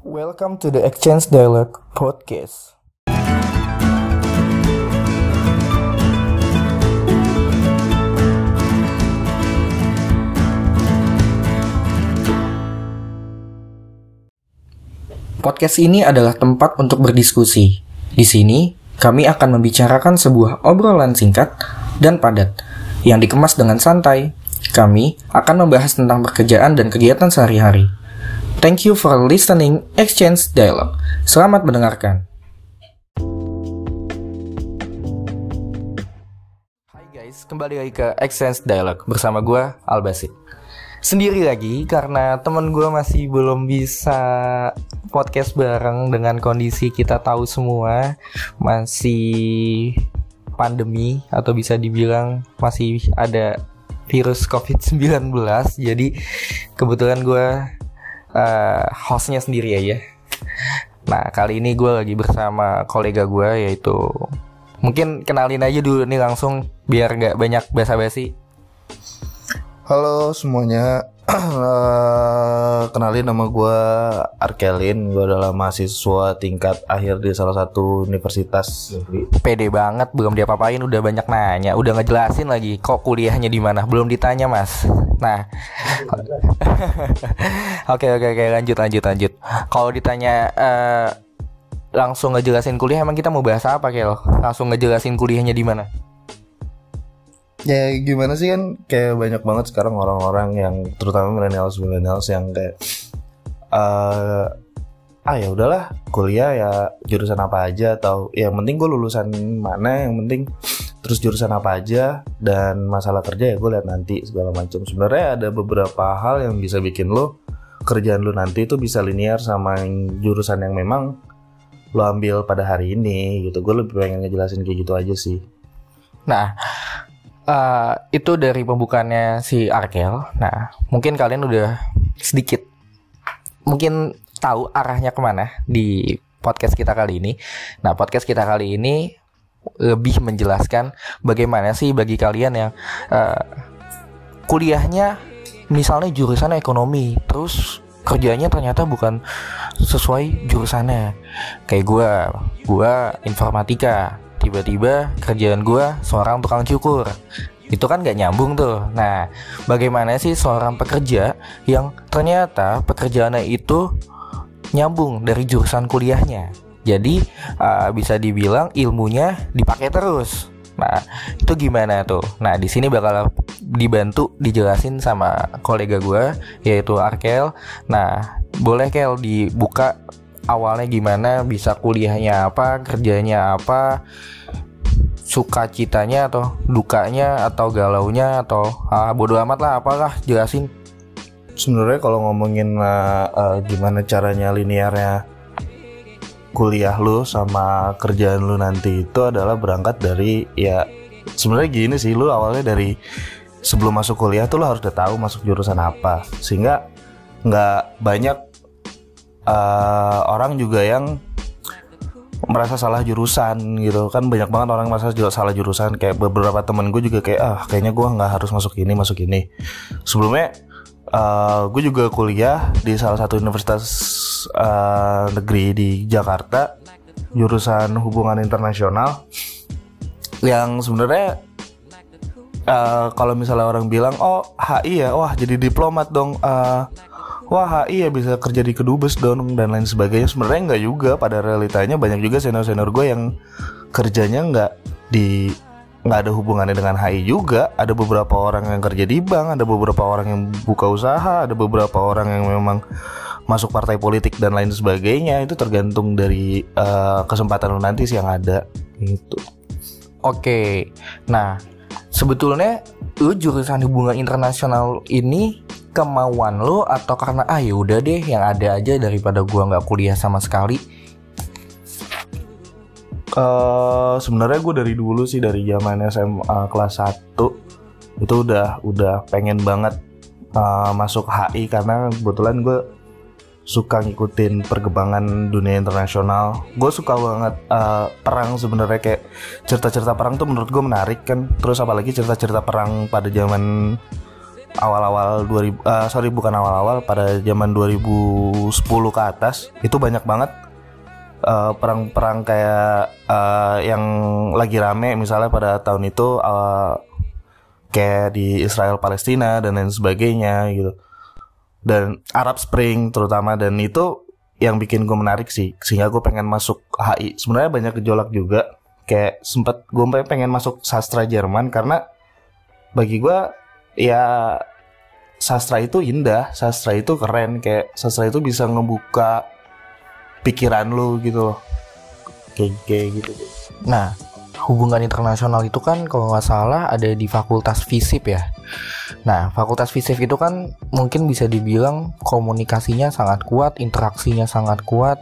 Welcome to the Exchange Dialogue Podcast. Podcast ini adalah tempat untuk berdiskusi. Di sini, kami akan membicarakan sebuah obrolan singkat dan padat yang dikemas dengan santai. Kami akan membahas tentang pekerjaan dan kegiatan sehari-hari. Thank you for listening Exchange Dialogue. Selamat mendengarkan. Hai guys, kembali lagi ke Exchange Dialogue bersama gue Albasit. Sendiri lagi karena temen gue masih belum bisa podcast bareng dengan kondisi kita tahu semua masih pandemi atau bisa dibilang masih ada virus COVID-19 jadi kebetulan gue uh, hostnya sendiri aja. Nah kali ini gue lagi bersama kolega gue yaitu mungkin kenalin aja dulu nih langsung biar nggak banyak basa-basi. Halo semuanya, kenalin nama gue Arkelin, gue adalah mahasiswa tingkat akhir di salah satu universitas Pede banget, belum diapa-apain udah banyak nanya, udah ngejelasin lagi kok kuliahnya di mana, belum ditanya mas. Nah, oke oke oke lanjut lanjut lanjut. Kalau ditanya uh, langsung ngejelasin kuliah, emang kita mau bahas apa Kel? Langsung ngejelasin kuliahnya di mana? Ya gimana sih kan kayak banyak banget sekarang orang-orang yang terutama millennials millennials yang kayak uh, ah ya udahlah kuliah ya jurusan apa aja atau ya, yang penting gue lulusan mana yang penting terus jurusan apa aja dan masalah kerja ya gue lihat nanti segala macam. Sebenarnya ada beberapa hal yang bisa bikin lo kerjaan lo nanti itu bisa linear sama jurusan yang memang lo ambil pada hari ini gitu. Gue lebih pengen ngejelasin kayak gitu aja sih. Nah uh, itu dari pembukaannya si Arkel. Nah, mungkin kalian udah sedikit mungkin tahu arahnya ke mana di podcast kita kali ini. Nah, podcast kita kali ini lebih menjelaskan bagaimana sih bagi kalian yang uh, kuliahnya misalnya jurusan ekonomi, terus kerjanya ternyata bukan sesuai jurusannya. Kayak gue, gue informatika tiba-tiba kerjaan gue seorang tukang cukur itu kan gak nyambung tuh nah bagaimana sih seorang pekerja yang ternyata pekerjaannya itu nyambung dari jurusan kuliahnya jadi uh, bisa dibilang ilmunya dipakai terus Nah, itu gimana tuh? Nah, di sini bakal dibantu dijelasin sama kolega gue yaitu Arkel. Nah, boleh Kel dibuka awalnya gimana bisa kuliahnya apa kerjanya apa sukacitanya atau dukanya atau galaunya atau ah, bodoh amat lah apalah jelasin. Sebenarnya kalau ngomongin uh, uh, gimana caranya linearnya kuliah lu sama kerjaan lu nanti itu adalah berangkat dari ya sebenarnya gini sih lu awalnya dari sebelum masuk kuliah tuh lu harus udah tahu masuk jurusan apa. Sehingga nggak banyak uh, orang juga yang merasa salah jurusan gitu. Kan banyak banget orang merasa juga salah jurusan. Kayak beberapa temen gue juga kayak ah kayaknya gue nggak harus masuk ini masuk ini. Sebelumnya uh, gue juga kuliah di salah satu universitas uh, negeri di Jakarta jurusan hubungan internasional. Yang sebenarnya uh, kalau misalnya orang bilang oh HI ya wah jadi diplomat dong uh, wah HI ya bisa kerja di kedubes dong dan lain sebagainya. Sebenarnya nggak juga. Pada realitanya banyak juga senior senior gue yang kerjanya nggak di nggak ada hubungannya dengan HI juga. Ada beberapa orang yang kerja di bank ada beberapa orang yang buka usaha ada beberapa orang yang memang masuk partai politik dan lain sebagainya. Itu tergantung dari uh, kesempatan nanti sih yang ada gitu. Oke. Nah sebetulnya lu jurusan hubungan internasional ini kemauan lo atau karena ah ya udah deh yang ada aja daripada gua nggak kuliah sama sekali uh, sebenarnya gue dari dulu sih dari zaman SMA kelas 1 itu udah udah pengen banget uh, masuk HI karena kebetulan gue suka ngikutin perkembangan dunia internasional. Gue suka banget uh, perang sebenarnya kayak cerita-cerita perang tuh menurut gue menarik kan. Terus apalagi cerita-cerita perang pada zaman awal-awal 2000 uh, sorry bukan awal-awal pada zaman 2010 ke atas itu banyak banget uh, perang-perang kayak uh, yang lagi rame misalnya pada tahun itu uh, kayak di Israel Palestina dan lain sebagainya gitu. Dan Arab Spring terutama dan itu yang bikin gue menarik sih sehingga gue pengen masuk HI sebenarnya banyak gejolak juga kayak sempet gue pengen masuk sastra Jerman karena bagi gue ya sastra itu indah, sastra itu keren, kayak sastra itu bisa ngebuka pikiran lu gitu loh. Kayak, kayak gitu. Nah, hubungan internasional itu kan kalau nggak salah ada di fakultas FISIP ya. Nah, fakultas FISIP itu kan mungkin bisa dibilang komunikasinya sangat kuat, interaksinya sangat kuat,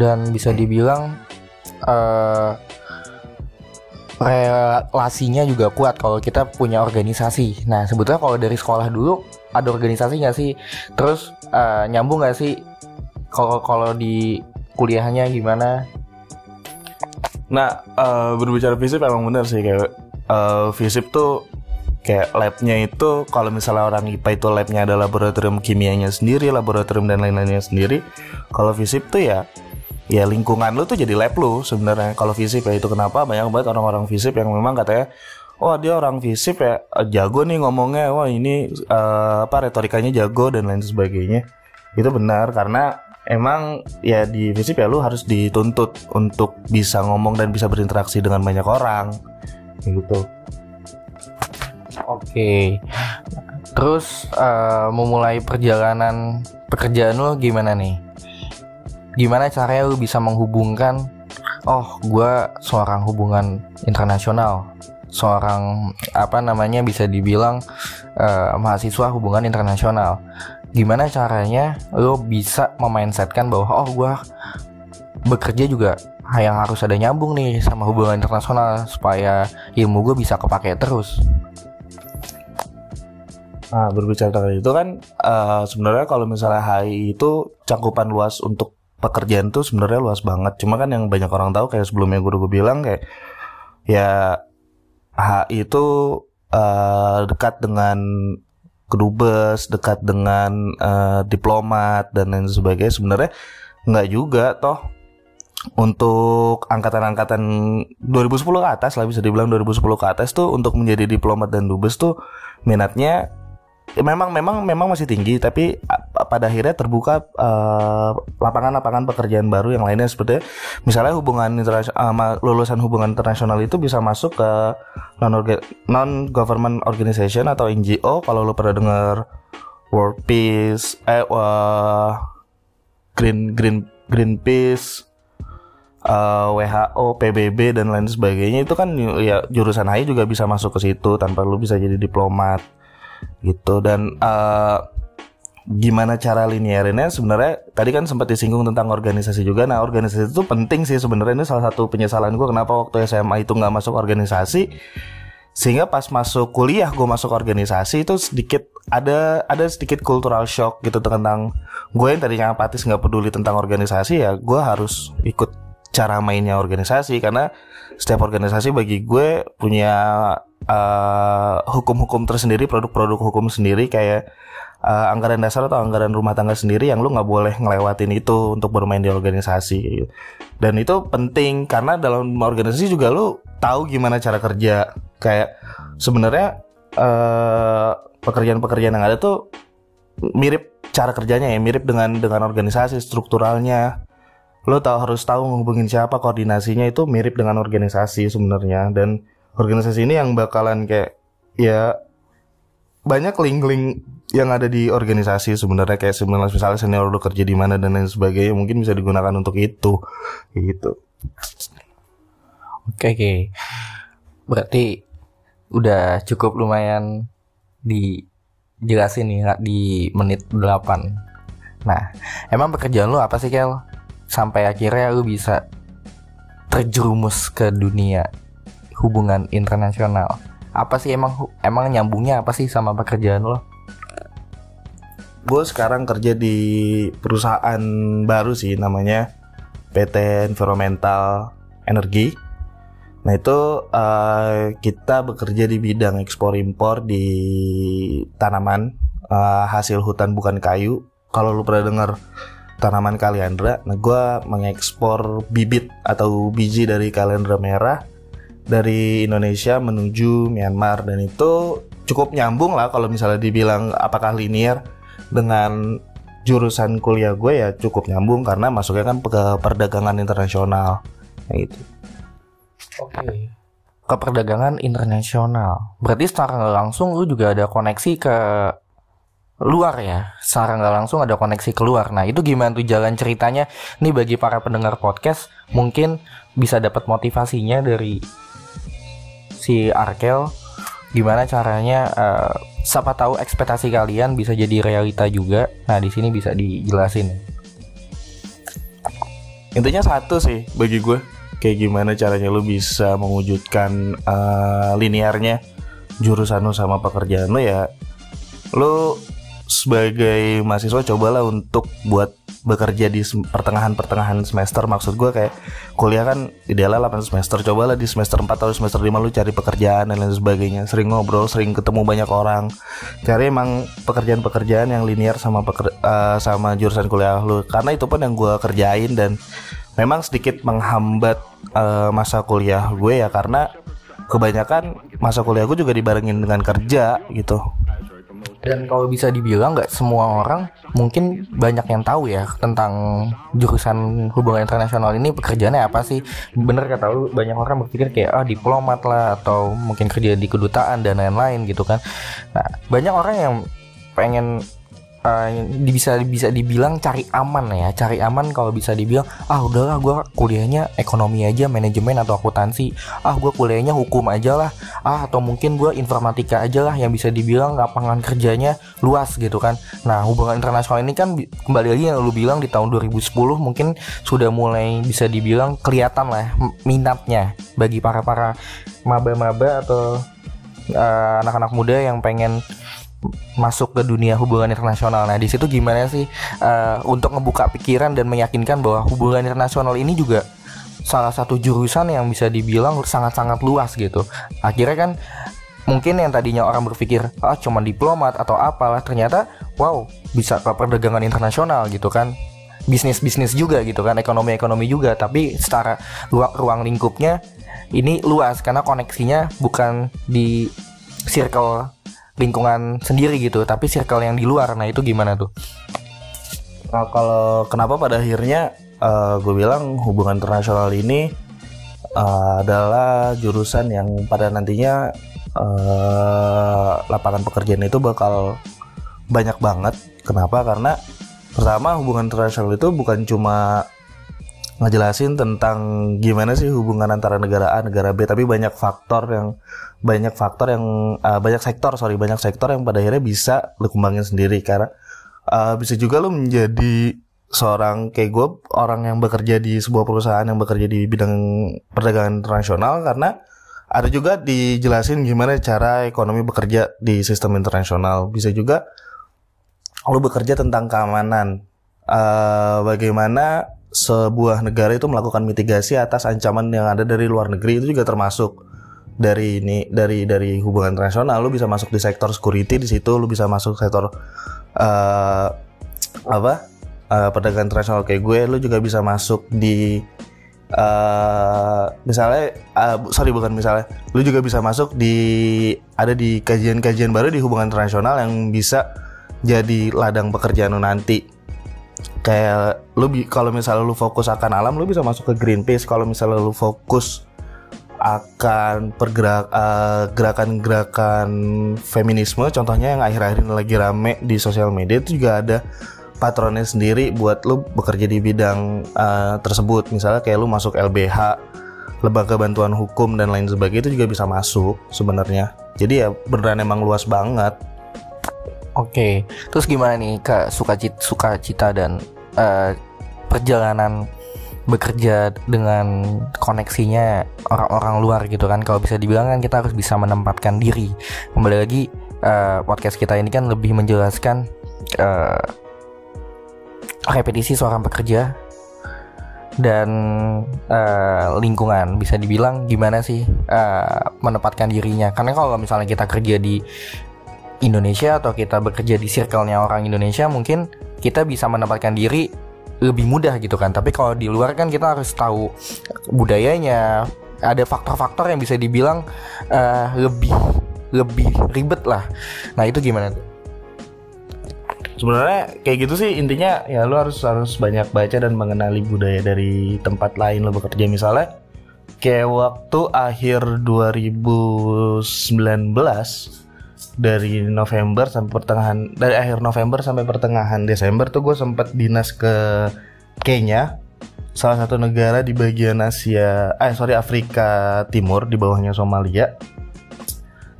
dan bisa dibilang uh, relasinya juga kuat kalau kita punya organisasi. Nah sebetulnya kalau dari sekolah dulu ada organisasi nggak sih? Terus uh, nyambung nggak sih? Kalau kalau di kuliahnya gimana? Nah uh, berbicara fisip emang bener sih kayak uh, fisip tuh kayak labnya itu kalau misalnya orang IPA itu labnya ada laboratorium kimianya sendiri, laboratorium dan lain-lainnya sendiri. Kalau fisip tuh ya ya lingkungan lu tuh jadi lab lu sebenarnya. Kalau fisip ya itu kenapa? Banyak banget orang-orang fisip yang memang katanya oh dia orang fisip ya eh, jago nih ngomongnya. Wah ini uh, apa retorikanya jago dan lain sebagainya. Itu benar karena emang ya di fisip ya lu harus dituntut untuk bisa ngomong dan bisa berinteraksi dengan banyak orang. Gitu. Oke. Terus uh, memulai perjalanan pekerjaan lu gimana nih gimana caranya lu bisa menghubungkan oh gue seorang hubungan internasional seorang apa namanya bisa dibilang uh, mahasiswa hubungan internasional. Gimana caranya lo bisa memindsetkan bahwa oh gue bekerja juga yang harus ada nyambung nih sama hubungan internasional supaya ilmu gue bisa kepake terus. Nah, berbicara tentang itu kan uh, sebenarnya kalau misalnya HI itu cakupan luas untuk pekerjaan tuh sebenarnya luas banget. Cuma kan yang banyak orang tahu kayak sebelumnya gue udah bilang kayak ya HI itu uh, dekat dengan kedubes, dekat dengan uh, diplomat dan lain sebagainya. Sebenarnya nggak juga toh untuk angkatan-angkatan 2010 ke atas lah bisa dibilang 2010 ke atas tuh untuk menjadi diplomat dan dubes tuh minatnya ya memang memang memang masih tinggi tapi pada akhirnya terbuka uh, lapangan-lapangan pekerjaan baru yang lainnya seperti misalnya hubungan uh, lulusan hubungan internasional itu bisa masuk ke non non government organization atau NGO kalau lo pernah dengar World Peace eh uh, Green Green Greenpeace uh, WHO, PBB dan lain sebagainya itu kan ya jurusan HI juga bisa masuk ke situ tanpa lu bisa jadi diplomat gitu. Dan uh, gimana cara linearinnya sebenarnya tadi kan sempat disinggung tentang organisasi juga. Nah organisasi itu penting sih sebenarnya. Ini salah satu penyesalan gue kenapa waktu SMA itu nggak masuk organisasi. Sehingga pas masuk kuliah gue masuk organisasi itu sedikit ada ada sedikit cultural shock gitu tentang gue yang tadinya apatis nggak peduli tentang organisasi ya gue harus ikut cara mainnya organisasi. Karena setiap organisasi bagi gue punya uh, hukum-hukum tersendiri, produk-produk hukum sendiri. Kayak uh, anggaran dasar atau anggaran rumah tangga sendiri yang lu nggak boleh ngelewatin itu untuk bermain di organisasi. Dan itu penting karena dalam organisasi juga lu tahu gimana cara kerja. Kayak sebenarnya uh, pekerjaan-pekerjaan yang ada tuh mirip cara kerjanya ya, mirip dengan dengan organisasi strukturalnya. Lo tahu harus tahu menghubungin siapa koordinasinya itu mirip dengan organisasi sebenarnya dan organisasi ini yang bakalan kayak ya banyak link-link yang ada di organisasi sebenarnya kayak sebenarnya misalnya senior udah kerja di mana dan lain sebagainya mungkin bisa digunakan untuk itu gitu. Oke oke. Berarti udah cukup lumayan dijelasin nih di menit 8. Nah, emang pekerjaan lu apa sih Kel? Sampai akhirnya lu bisa terjerumus ke dunia hubungan internasional apa sih emang emang nyambungnya apa sih sama pekerjaan lo gue sekarang kerja di perusahaan baru sih namanya PT Environmental Energi Nah itu uh, kita bekerja di bidang ekspor impor di tanaman uh, hasil hutan bukan kayu. Kalau lu pernah dengar tanaman kaliandra, nah gue mengekspor bibit atau biji dari kaliandra merah dari Indonesia menuju Myanmar dan itu cukup nyambung lah kalau misalnya dibilang apakah linear dengan jurusan kuliah gue ya cukup nyambung karena masuknya kan ke perdagangan internasional kayak gitu. Oke. Okay. Ke perdagangan internasional. Berarti secara nggak langsung lu juga ada koneksi ke luar ya. Secara nggak langsung ada koneksi keluar. Nah itu gimana tuh jalan ceritanya? Nih bagi para pendengar podcast mungkin bisa dapat motivasinya dari si Arkel. Gimana caranya? Uh, siapa tahu ekspektasi kalian bisa jadi realita juga. Nah di sini bisa dijelasin. Intinya satu sih bagi gue kayak gimana caranya lu bisa mewujudkan uh, linearnya jurusan lu sama pekerjaan lu ya lu sebagai mahasiswa cobalah untuk buat bekerja di pertengahan-pertengahan semester. Maksud gue kayak kuliah kan idealnya 8 semester. Cobalah di semester 4 atau semester 5 lu cari pekerjaan dan lain sebagainya. Sering ngobrol sering ketemu banyak orang. Cari emang pekerjaan-pekerjaan yang linear sama peker, uh, sama jurusan kuliah lu. Karena itu pun yang gue kerjain dan memang sedikit menghambat uh, masa kuliah gue ya. Karena kebanyakan masa kuliah gue juga dibarengin dengan kerja gitu dan kalau bisa dibilang nggak semua orang mungkin banyak yang tahu ya tentang jurusan hubungan internasional ini pekerjaannya apa sih? Bener kata lu banyak orang berpikir kayak ah diplomat lah atau mungkin kerja di kedutaan dan lain-lain gitu kan. Nah banyak orang yang pengen uh, bisa bisa dibilang cari aman ya. Cari aman kalau bisa dibilang ah udahlah gue kuliahnya ekonomi aja manajemen atau akuntansi. Ah gue kuliahnya hukum aja lah. Ah atau mungkin gue informatika aja lah. Yang bisa dibilang lapangan kerjanya luas gitu kan. Nah hubungan internasional ini kan kembali lagi yang lu bilang di tahun 2010 mungkin sudah mulai bisa dibilang kelihatan lah minatnya bagi para para maba-maba atau eh, anak-anak uh, muda yang pengen masuk ke dunia hubungan internasional. Nah, di situ gimana sih uh, untuk ngebuka pikiran dan meyakinkan bahwa hubungan internasional ini juga salah satu jurusan yang bisa dibilang sangat-sangat luas gitu. Akhirnya kan mungkin yang tadinya orang berpikir ah cuma diplomat atau apalah ternyata wow bisa ke perdagangan internasional gitu kan bisnis bisnis juga gitu kan ekonomi ekonomi juga tapi secara ruang, ruang lingkupnya ini luas karena koneksinya bukan di circle lingkungan sendiri gitu tapi circle yang di luar. Nah itu gimana tuh? Nah kalau kenapa pada akhirnya uh, gue bilang hubungan internasional ini uh, adalah jurusan yang pada nantinya uh, lapangan pekerjaan itu bakal banyak banget. Kenapa? Karena pertama hubungan internasional itu bukan cuma ngejelasin tentang gimana sih hubungan antara negara A negara B. Tapi banyak faktor yang banyak faktor yang uh, banyak sektor sorry banyak sektor yang pada akhirnya bisa lu kembangin sendiri. Karena uh, bisa juga lu menjadi seorang kayak gue orang yang bekerja di sebuah perusahaan yang bekerja di bidang perdagangan internasional. Karena ada juga dijelasin gimana cara ekonomi bekerja di sistem internasional. Bisa juga lu bekerja tentang keamanan. Uh, bagaimana sebuah negara itu melakukan mitigasi atas ancaman yang ada dari luar negeri itu juga termasuk dari ini dari dari hubungan internasional. Lu bisa masuk di sektor security di situ lu bisa masuk sektor uh, apa uh, perdagangan internasional kayak gue lu juga bisa masuk di uh, misalnya uh, sorry bukan misalnya lu juga bisa masuk di ada di kajian-kajian baru di hubungan internasional yang bisa jadi ladang pekerjaan lu nanti kayak lu kalau misalnya lu fokus akan alam lu bisa masuk ke Greenpeace. Kalau misalnya lu fokus akan pergerak uh, gerakan-gerakan feminisme contohnya yang akhir-akhir ini lagi rame di sosial media itu juga ada patronnya sendiri buat lu bekerja di bidang uh, tersebut. Misalnya kayak lu masuk LBH lembaga bantuan hukum dan lain sebagainya itu juga bisa masuk sebenarnya. Jadi ya beneran emang luas banget Oke, terus gimana nih kak sukacita, sukacita dan uh, perjalanan bekerja dengan koneksinya orang-orang luar gitu kan? Kalau bisa dibilang kan kita harus bisa menempatkan diri. Kembali lagi uh, podcast kita ini kan lebih menjelaskan uh, repetisi seorang pekerja dan uh, lingkungan bisa dibilang gimana sih uh, menempatkan dirinya karena kalau misalnya kita kerja di Indonesia atau kita bekerja di circle-nya orang Indonesia mungkin kita bisa menempatkan diri lebih mudah gitu kan. Tapi kalau di luar kan kita harus tahu budayanya. Ada faktor-faktor yang bisa dibilang uh, lebih lebih ribet lah. Nah itu gimana tuh? Sebenarnya kayak gitu sih intinya ya lu harus harus banyak baca dan mengenali budaya dari tempat lain lo bekerja. Misalnya kayak waktu akhir 2019 dari November sampai pertengahan dari akhir November sampai pertengahan Desember tuh gue sempat dinas ke Kenya salah satu negara di bagian Asia eh sorry Afrika Timur di bawahnya Somalia.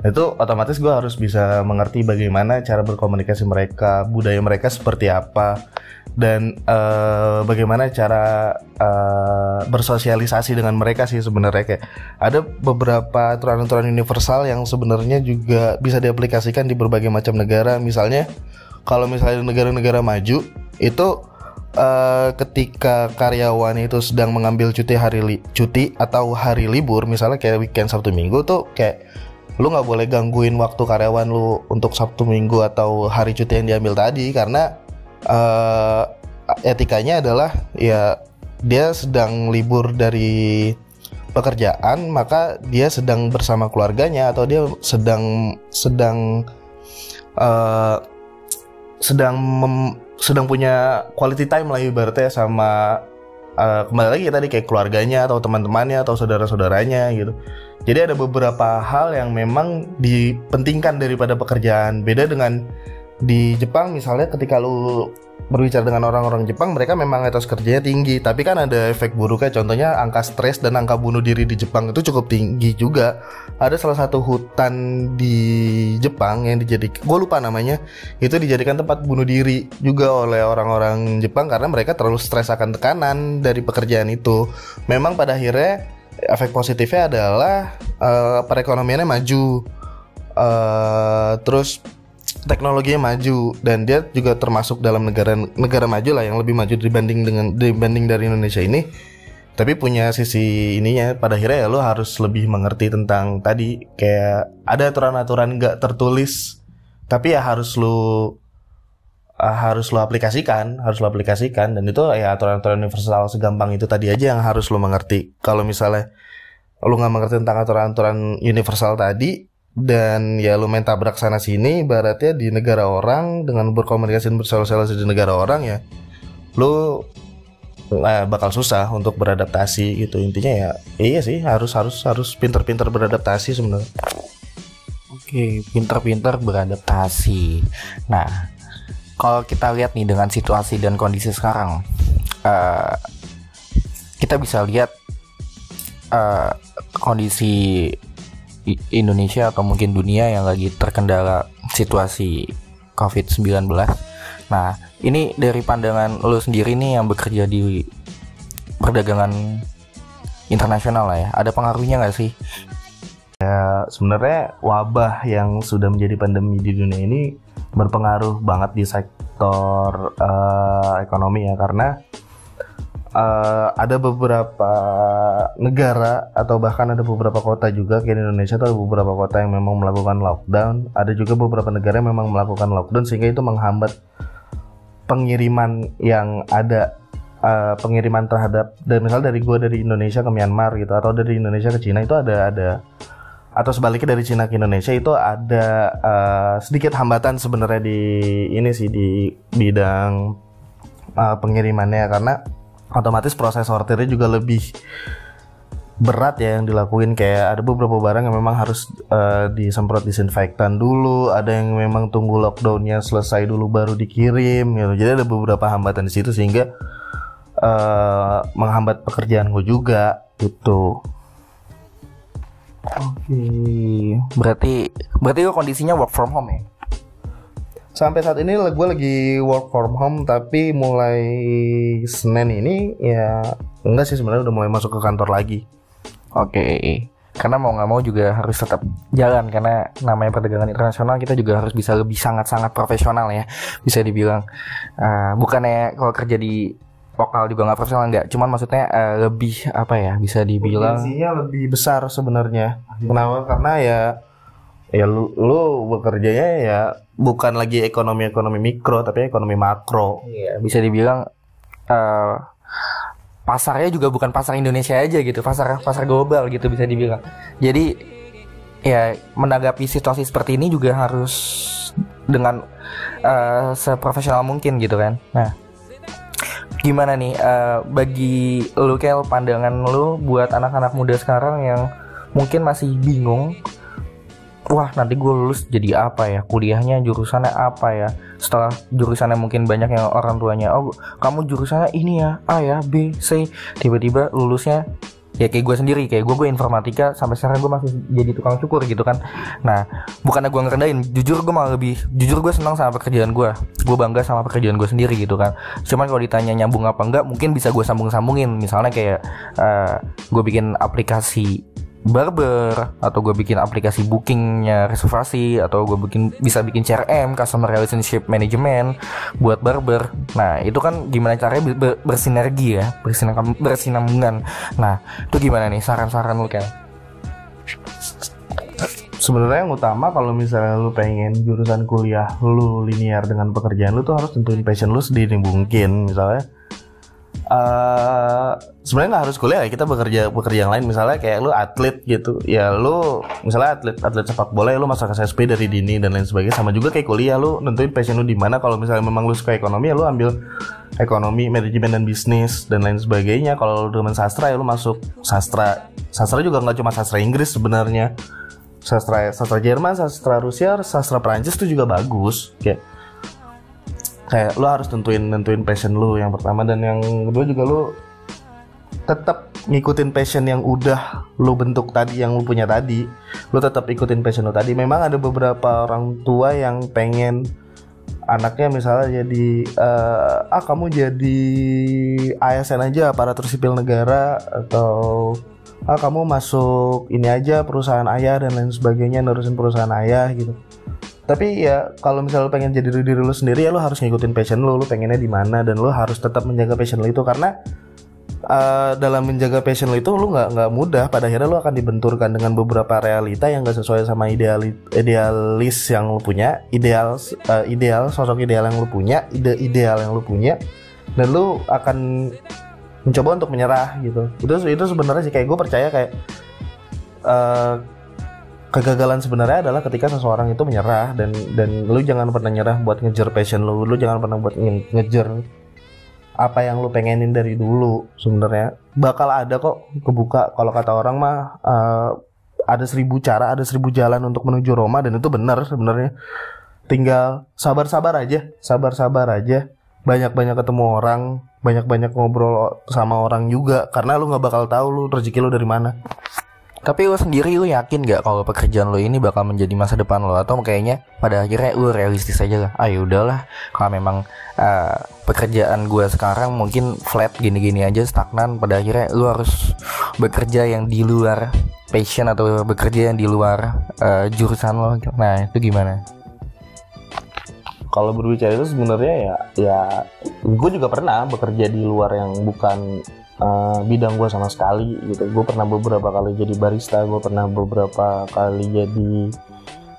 Itu otomatis gue harus bisa mengerti bagaimana cara berkomunikasi mereka, budaya mereka seperti apa, dan uh, bagaimana cara uh, bersosialisasi dengan mereka sih sebenarnya kayak ada beberapa aturan-aturan universal yang sebenarnya juga bisa diaplikasikan di berbagai macam negara. Misalnya kalau misalnya negara-negara maju itu uh, ketika karyawan itu sedang mengambil cuti hari li cuti atau hari libur misalnya kayak weekend Sabtu Minggu tuh kayak lu nggak boleh gangguin waktu karyawan lu untuk Sabtu Minggu atau hari cuti yang diambil tadi karena uh, etikanya adalah ya dia sedang libur dari pekerjaan maka dia sedang bersama keluarganya atau dia sedang sedang uh, sedang mem, sedang punya quality time lah ibaratnya sama uh, kembali lagi tadi kayak keluarganya atau teman-temannya atau saudara-saudaranya gitu. Jadi ada beberapa hal yang memang dipentingkan daripada pekerjaan. Beda dengan di Jepang misalnya ketika lu berbicara dengan orang-orang Jepang mereka memang etos kerjanya tinggi. Tapi kan ada efek buruknya contohnya angka stres dan angka bunuh diri di Jepang itu cukup tinggi juga. Ada salah satu hutan di Jepang yang dijadikan gue lupa namanya itu dijadikan tempat bunuh diri juga oleh orang-orang Jepang karena mereka terlalu stres akan tekanan dari pekerjaan itu. Memang pada akhirnya efek positifnya adalah uh, perekonomiannya maju. Uh, terus teknologinya maju dan dia juga termasuk dalam negara negara maju lah yang lebih maju dibanding dengan dibanding dari Indonesia ini. Tapi punya sisi ininya pada akhirnya ya lo harus lebih mengerti tentang tadi kayak ada aturan-aturan nggak tertulis tapi ya harus lo uh, harus lo aplikasikan harus lo aplikasikan dan itu ya aturan-aturan universal segampang itu tadi aja yang harus lo mengerti. Kalau misalnya lo nggak mengerti tentang aturan-aturan universal tadi dan ya lu main tabrak sana sini baratnya di negara orang dengan berkomunikasi dan bersosialisasi di negara orang ya lu eh, bakal susah untuk beradaptasi gitu. Intinya ya iya sih harus harus harus pinter-pinter beradaptasi sebenarnya. Oke pinter-pinter beradaptasi. Nah kalau kita lihat nih dengan situasi dan kondisi sekarang uh, kita bisa lihat uh, kondisi Indonesia atau mungkin dunia yang lagi terkendala situasi COVID-19. Nah, ini dari pandangan lo sendiri nih yang bekerja di perdagangan internasional lah ya, ada pengaruhnya nggak sih? Ya, sebenarnya wabah yang sudah menjadi pandemi di dunia ini berpengaruh banget di sektor uh, ekonomi ya, karena uh, ada beberapa negara atau bahkan ada beberapa kota juga kayak di Indonesia atau beberapa kota yang memang melakukan lockdown. Ada juga beberapa negara yang memang melakukan lockdown sehingga itu menghambat pengiriman yang ada uh, pengiriman terhadap dan misal dari gue dari Indonesia ke Myanmar gitu atau dari Indonesia ke Cina itu ada ada atau sebaliknya dari Cina ke Indonesia itu ada uh, sedikit hambatan sebenarnya di ini sih di bidang uh, pengirimannya. Karena otomatis proses sortirnya juga lebih berat ya yang dilakuin kayak ada beberapa barang yang memang harus uh, disemprot disinfektan dulu, ada yang memang tunggu lockdownnya selesai dulu baru dikirim gitu. Jadi ada beberapa hambatan di situ sehingga uh, menghambat pekerjaan gue juga gitu. Oke, berarti berarti kondisinya work from home ya? Sampai saat ini gue lagi work from home tapi mulai Senin ini ya enggak sih sebenarnya udah mulai masuk ke kantor lagi. Oke. Okay. Karena mau nggak mau juga harus tetap jalan karena namanya perdagangan internasional kita juga harus bisa lebih sangat-sangat profesional ya bisa dibilang uh, bukannya kalau kerja di vokal juga nggak profesional nggak cuman maksudnya uh, lebih apa ya bisa dibilang Potensinya lebih besar sebenarnya. Kenapa? Karena ya ya lu, lu bekerjanya ya bukan lagi ekonomi-ekonomi mikro tapi ekonomi makro. Iya, bisa dibilang uh, pasarnya juga bukan pasar Indonesia aja gitu, pasar pasar global gitu bisa dibilang. Jadi ya menanggapi situasi seperti ini juga harus dengan uh, seprofesional mungkin gitu kan. Nah, gimana nih uh, bagi lu Kel pandangan lu buat anak-anak muda sekarang yang mungkin masih bingung wah nanti gue lulus jadi apa ya? Kuliahnya jurusannya apa ya? Setelah jurusannya mungkin banyak yang orang tuanya oh kamu jurusannya ini ya A ya B C. Tiba-tiba lulusnya ya kayak gue sendiri kayak gue gue informatika sampai sekarang gue masih jadi tukang cukur gitu kan. Nah bukannya gue ngerendahin jujur gue malah lebih jujur gue senang sama pekerjaan gue gue bangga sama pekerjaan gue sendiri gitu kan. Cuman kalau ditanya nyambung apa enggak mungkin bisa gue sambung sambungin misalnya kayak uh, gue bikin aplikasi barber atau gue bikin aplikasi bookingnya reservasi atau gue bikin bisa bikin CRM customer relationship management buat barber. Nah itu kan gimana caranya ber, bersinergi ya bersinam bersinambungan. Nah itu gimana nih saran-saran lu kan sebenarnya yang utama kalau misalnya lu pengen jurusan kuliah lu linear dengan pekerjaan lu tuh harus tentuin passion lu sendiri mungkin misalnya uh, sebenarnya nggak harus kuliah ya kita bekerja bekerja yang lain. Misalnya kayak lu atlet gitu. Ya lu misalnya atlet atlet sepak bola ya lu masuk SSP dari dini dan lain sebagainya. Sama juga kayak kuliah lu nentuin passion lu di mana. Kalau misalnya memang lu suka ekonomi ya lu ambil ekonomi manajemen dan bisnis dan lain sebagainya. Kalau lu dengan sastra ya lu masuk sastra. Sastra juga nggak cuma sastra Inggris sebenarnya. Sastra sastra Jerman sastra Rusia sastra Prancis itu juga bagus. Kayak kayak lu harus tentuin nentuin passion lu yang pertama dan yang kedua juga lu tetap ngikutin passion yang udah lu bentuk tadi yang lu punya tadi. Lu tetap ikutin passion lu tadi. Memang ada beberapa orang tua yang pengen anaknya misalnya jadi uh, ah kamu jadi ASN aja aparatur sipil negara atau ah kamu masuk ini aja perusahaan ayah dan lain sebagainya nerusin perusahaan ayah gitu tapi ya kalau misalnya lu pengen jadi diri lu sendiri ya lu harus ngikutin passion lu lu pengennya di mana dan lu harus tetap menjaga passion lu itu. Karena uh, dalam menjaga passion lu itu lu nggak nggak mudah. Pada akhirnya lu akan dibenturkan dengan beberapa realita yang gak sesuai sama ideal idealis yang lu punya. Ideal uh, ideal sosok ideal yang lu punya ide ideal yang lu punya. Dan lu akan mencoba untuk menyerah gitu. Itu itu sebenarnya sih kayak gue percaya kayak uh, kegagalan sebenarnya adalah ketika seseorang itu menyerah dan dan lu jangan pernah nyerah buat ngejar passion lu lu jangan pernah buat ngejar apa yang lu pengenin dari dulu sebenarnya. Bakal ada kok kebuka. Kalau kata orang mah uh, ada seribu cara ada seribu jalan untuk menuju Roma dan itu benar sebenarnya. Tinggal sabar-sabar aja sabar-sabar aja. Banyak-banyak ketemu orang banyak-banyak ngobrol sama orang juga karena lu nggak bakal tahu lu rezeki lu dari mana tapi lo sendiri lo yakin gak kalau pekerjaan lo ini bakal menjadi masa depan lo atau kayaknya pada akhirnya lo realistis aja lah. Ah ya udahlah kalau memang uh, pekerjaan gue sekarang mungkin flat gini-gini aja stagnan pada akhirnya lo harus bekerja yang di luar passion atau bekerja yang di luar uh, jurusan lo. Nah itu gimana? Kalau berbicara itu sebenarnya ya ya gue juga pernah bekerja di luar yang bukan uh, bidang gue sama sekali gitu. Gue pernah beberapa kali jadi barista gue pernah beberapa kali jadi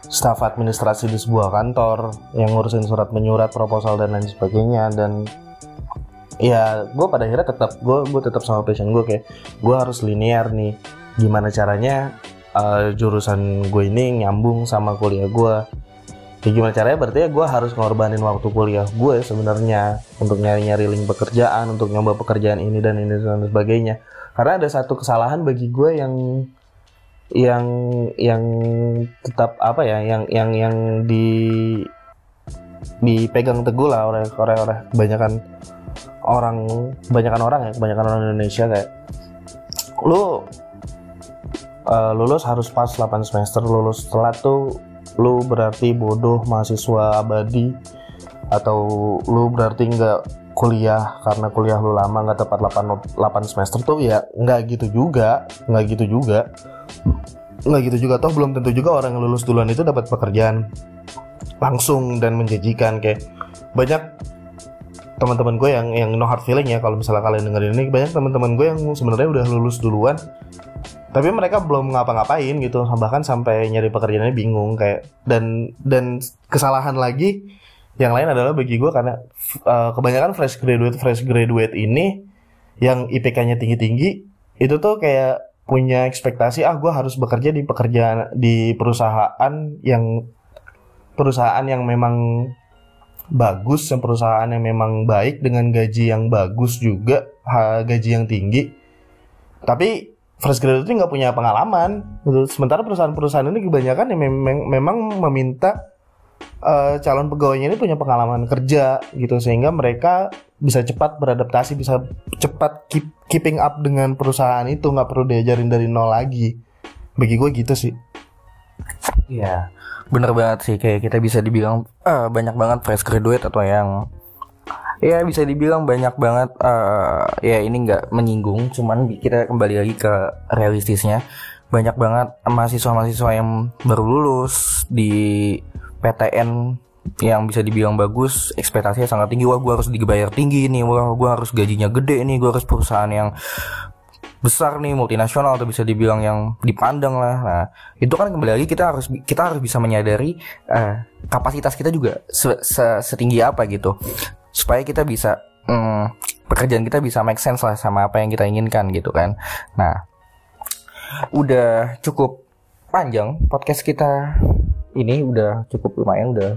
staf administrasi di sebuah kantor yang ngurusin surat menyurat proposal dan lain sebagainya. Dan ya gue pada akhirnya tetap gue gue tetap sama passion gue kayak gue harus linear nih. Gimana caranya uh, jurusan gue ini nyambung sama kuliah gue ya gimana caranya? Berarti ya gue harus ngorbanin waktu kuliah gue sebenarnya untuk nyari-nyari link pekerjaan untuk nyoba pekerjaan ini dan ini dan sebagainya. Karena ada satu kesalahan bagi gue yang yang yang tetap apa ya yang yang yang di dipegang teguh lah oleh oleh oleh kebanyakan orang kebanyakan orang ya kebanyakan orang Indonesia kayak lu uh, lulus harus pas 8 semester lulus telat tuh lu berarti bodoh mahasiswa abadi. Atau lu berarti nggak kuliah karena kuliah lu lama nggak tepat 8, 8 semester tuh? Ya nggak gitu juga. Nggak gitu juga. Nggak gitu juga. Toh belum tentu juga orang yang lulus duluan itu dapat pekerjaan langsung dan menjanjikan. Kayak banyak teman-teman gue yang yang no hard feeling ya kalau misalnya kalian dengerin ini. Banyak teman-teman gue yang sebenarnya udah lulus duluan tapi mereka belum ngapa-ngapain gitu bahkan sampai nyari pekerjaannya bingung kayak dan dan kesalahan lagi yang lain adalah bagi gue karena uh, kebanyakan fresh graduate fresh graduate ini yang IPK-nya tinggi-tinggi itu tuh kayak punya ekspektasi ah gue harus bekerja di pekerjaan di perusahaan yang perusahaan yang memang bagus yang perusahaan yang memang baik dengan gaji yang bagus juga gaji yang tinggi. Tapi fresh graduate itu nggak punya pengalaman. Sementara perusahaan-perusahaan ini kebanyakan yang memang memang meminta uh, calon pegawainya ini punya pengalaman kerja gitu sehingga mereka bisa cepat beradaptasi bisa cepat keep, keeping up dengan perusahaan itu nggak perlu diajarin dari nol lagi. Bagi gue gitu sih. Iya, bener banget sih. Kayak kita bisa dibilang uh, banyak banget fresh graduate atau yang ya bisa dibilang banyak banget uh, ya ini nggak menyinggung cuman kita kembali lagi ke realistisnya. Banyak banget mahasiswa-mahasiswa yang baru lulus di PTN yang bisa dibilang bagus ekspektasinya sangat tinggi. Wah gue harus dibayar tinggi nih wah gue harus gajinya gede nih gue harus perusahaan yang besar nih multinasional atau bisa dibilang yang dipandang lah. Nah itu kan kembali lagi kita harus kita harus bisa menyadari uh, kapasitas kita juga se -se setinggi apa gitu supaya kita bisa hmm, pekerjaan kita bisa make sense lah sama apa yang kita inginkan gitu kan. Nah udah cukup panjang podcast kita ini udah cukup lumayan udah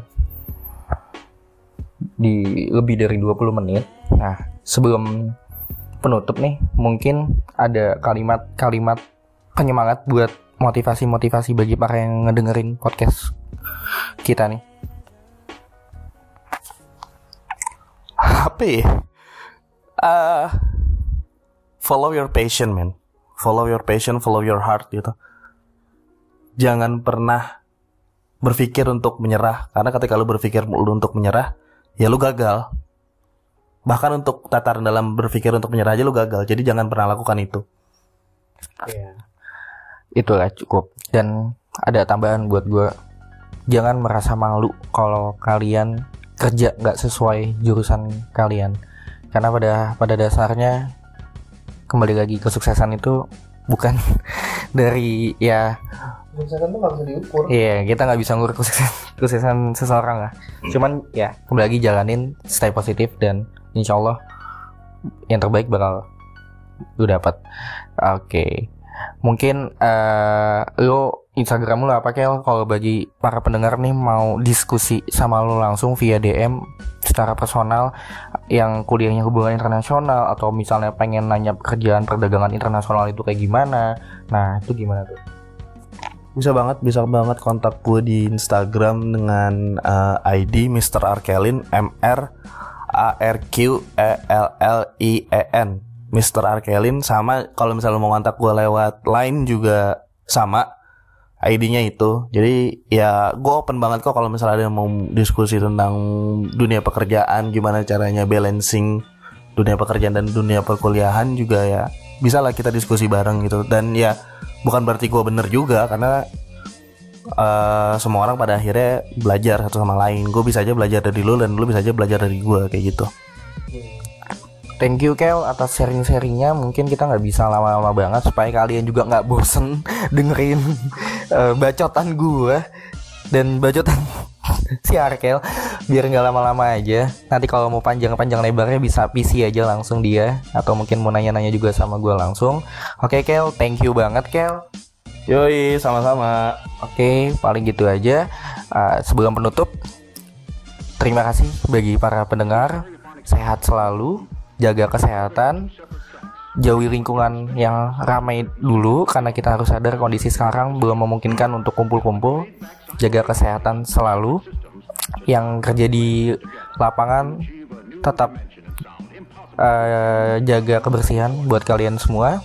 di lebih dari 20 menit. Nah sebelum penutup nih mungkin ada kalimat-kalimat penyemangat buat motivasi-motivasi bagi para yang ngedengerin podcast kita nih apa ya? Uh, follow your passion, man. Follow your passion, follow your heart gitu. Jangan pernah berpikir untuk menyerah karena ketika lu berpikir untuk menyerah, ya lu gagal. Bahkan untuk tataran dalam berpikir untuk menyerah aja lu gagal. Jadi jangan pernah lakukan itu. Iya. Itulah cukup. Dan ada tambahan buat gue. Jangan merasa malu kalau kalian kerja nggak sesuai jurusan kalian karena pada pada dasarnya kembali lagi kesuksesan itu bukan dari ya kesuksesan tuh nggak bisa diukur iya kita nggak bisa ngukur kesuksesan, kesuksesan seseorang lah hmm. cuman ya kembali lagi jalanin stay positif dan insya Allah yang terbaik bakal lu dapat oke okay. mungkin uh, lo Instagram lu apa Kel kalau bagi para pendengar nih mau diskusi sama lu langsung via DM secara personal yang kuliahnya hubungan internasional atau misalnya pengen nanya pekerjaan perdagangan internasional itu kayak gimana nah itu gimana tuh bisa banget bisa banget kontak gue di Instagram dengan uh, eh, ID Mr. Arkelin M R A R Q E L L I E N Mr. Arkelin sama kalau misalnya mau kontak gue lewat line juga sama ID-nya itu. Jadi ya gue open banget kok kalau misalnya ada yang mau diskusi tentang dunia pekerjaan, gimana caranya balancing dunia pekerjaan dan dunia perkuliahan juga ya. Bisa lah kita diskusi bareng gitu. Dan ya bukan berarti gue bener juga karena uh, semua orang pada akhirnya belajar satu sama lain. Gue bisa aja belajar dari lu dan lu bisa aja belajar dari gue kayak gitu thank you Kel atas sharing-sharingnya mungkin kita nggak bisa lama-lama banget supaya kalian juga nggak bosen dengerin uh, bacotan gue dan bacotan si Arkel biar nggak lama-lama aja nanti kalau mau panjang-panjang lebarnya bisa PC aja langsung dia atau mungkin mau nanya-nanya juga sama gue langsung oke okay, Kel thank you banget Kel Yoi, sama-sama. Oke, paling gitu aja. Uh, sebelum penutup, terima kasih bagi para pendengar. Sehat selalu, jaga kesehatan jauhi lingkungan yang ramai dulu karena kita harus sadar kondisi sekarang belum memungkinkan untuk kumpul-kumpul jaga kesehatan selalu. Yang kerja di lapangan tetap uh, jaga kebersihan buat kalian semua.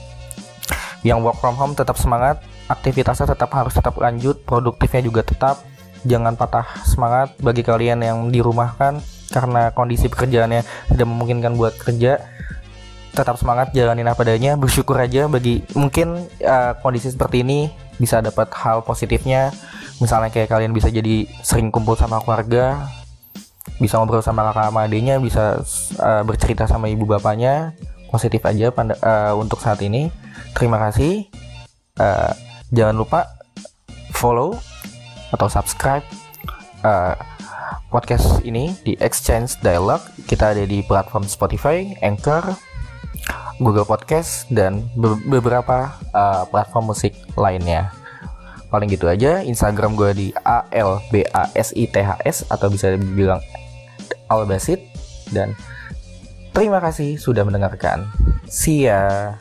Yang work from home tetap semangat aktivitasnya tetap harus tetap lanjut produktifnya juga tetap. Jangan patah semangat bagi kalian yang dirumahkan karena kondisi pekerjaannya tidak memungkinkan buat kerja tetap semangat jalanin apa adanya bersyukur aja bagi mungkin uh, kondisi seperti ini bisa dapat hal positifnya. Misalnya kayak kalian bisa jadi sering kumpul sama keluarga bisa ngobrol sama kakak sama adiknya bisa uh, bercerita sama ibu bapaknya positif aja uh, untuk saat ini. Terima kasih. Uh, jangan lupa follow atau subscribe uh, podcast ini di Exchange Dialogue kita ada di platform Spotify, Anchor, Google Podcast dan be beberapa uh, platform musik lainnya paling gitu aja Instagram gue di a l b a s i t h s atau bisa dibilang Albasit dan terima kasih sudah mendengarkan. See ya.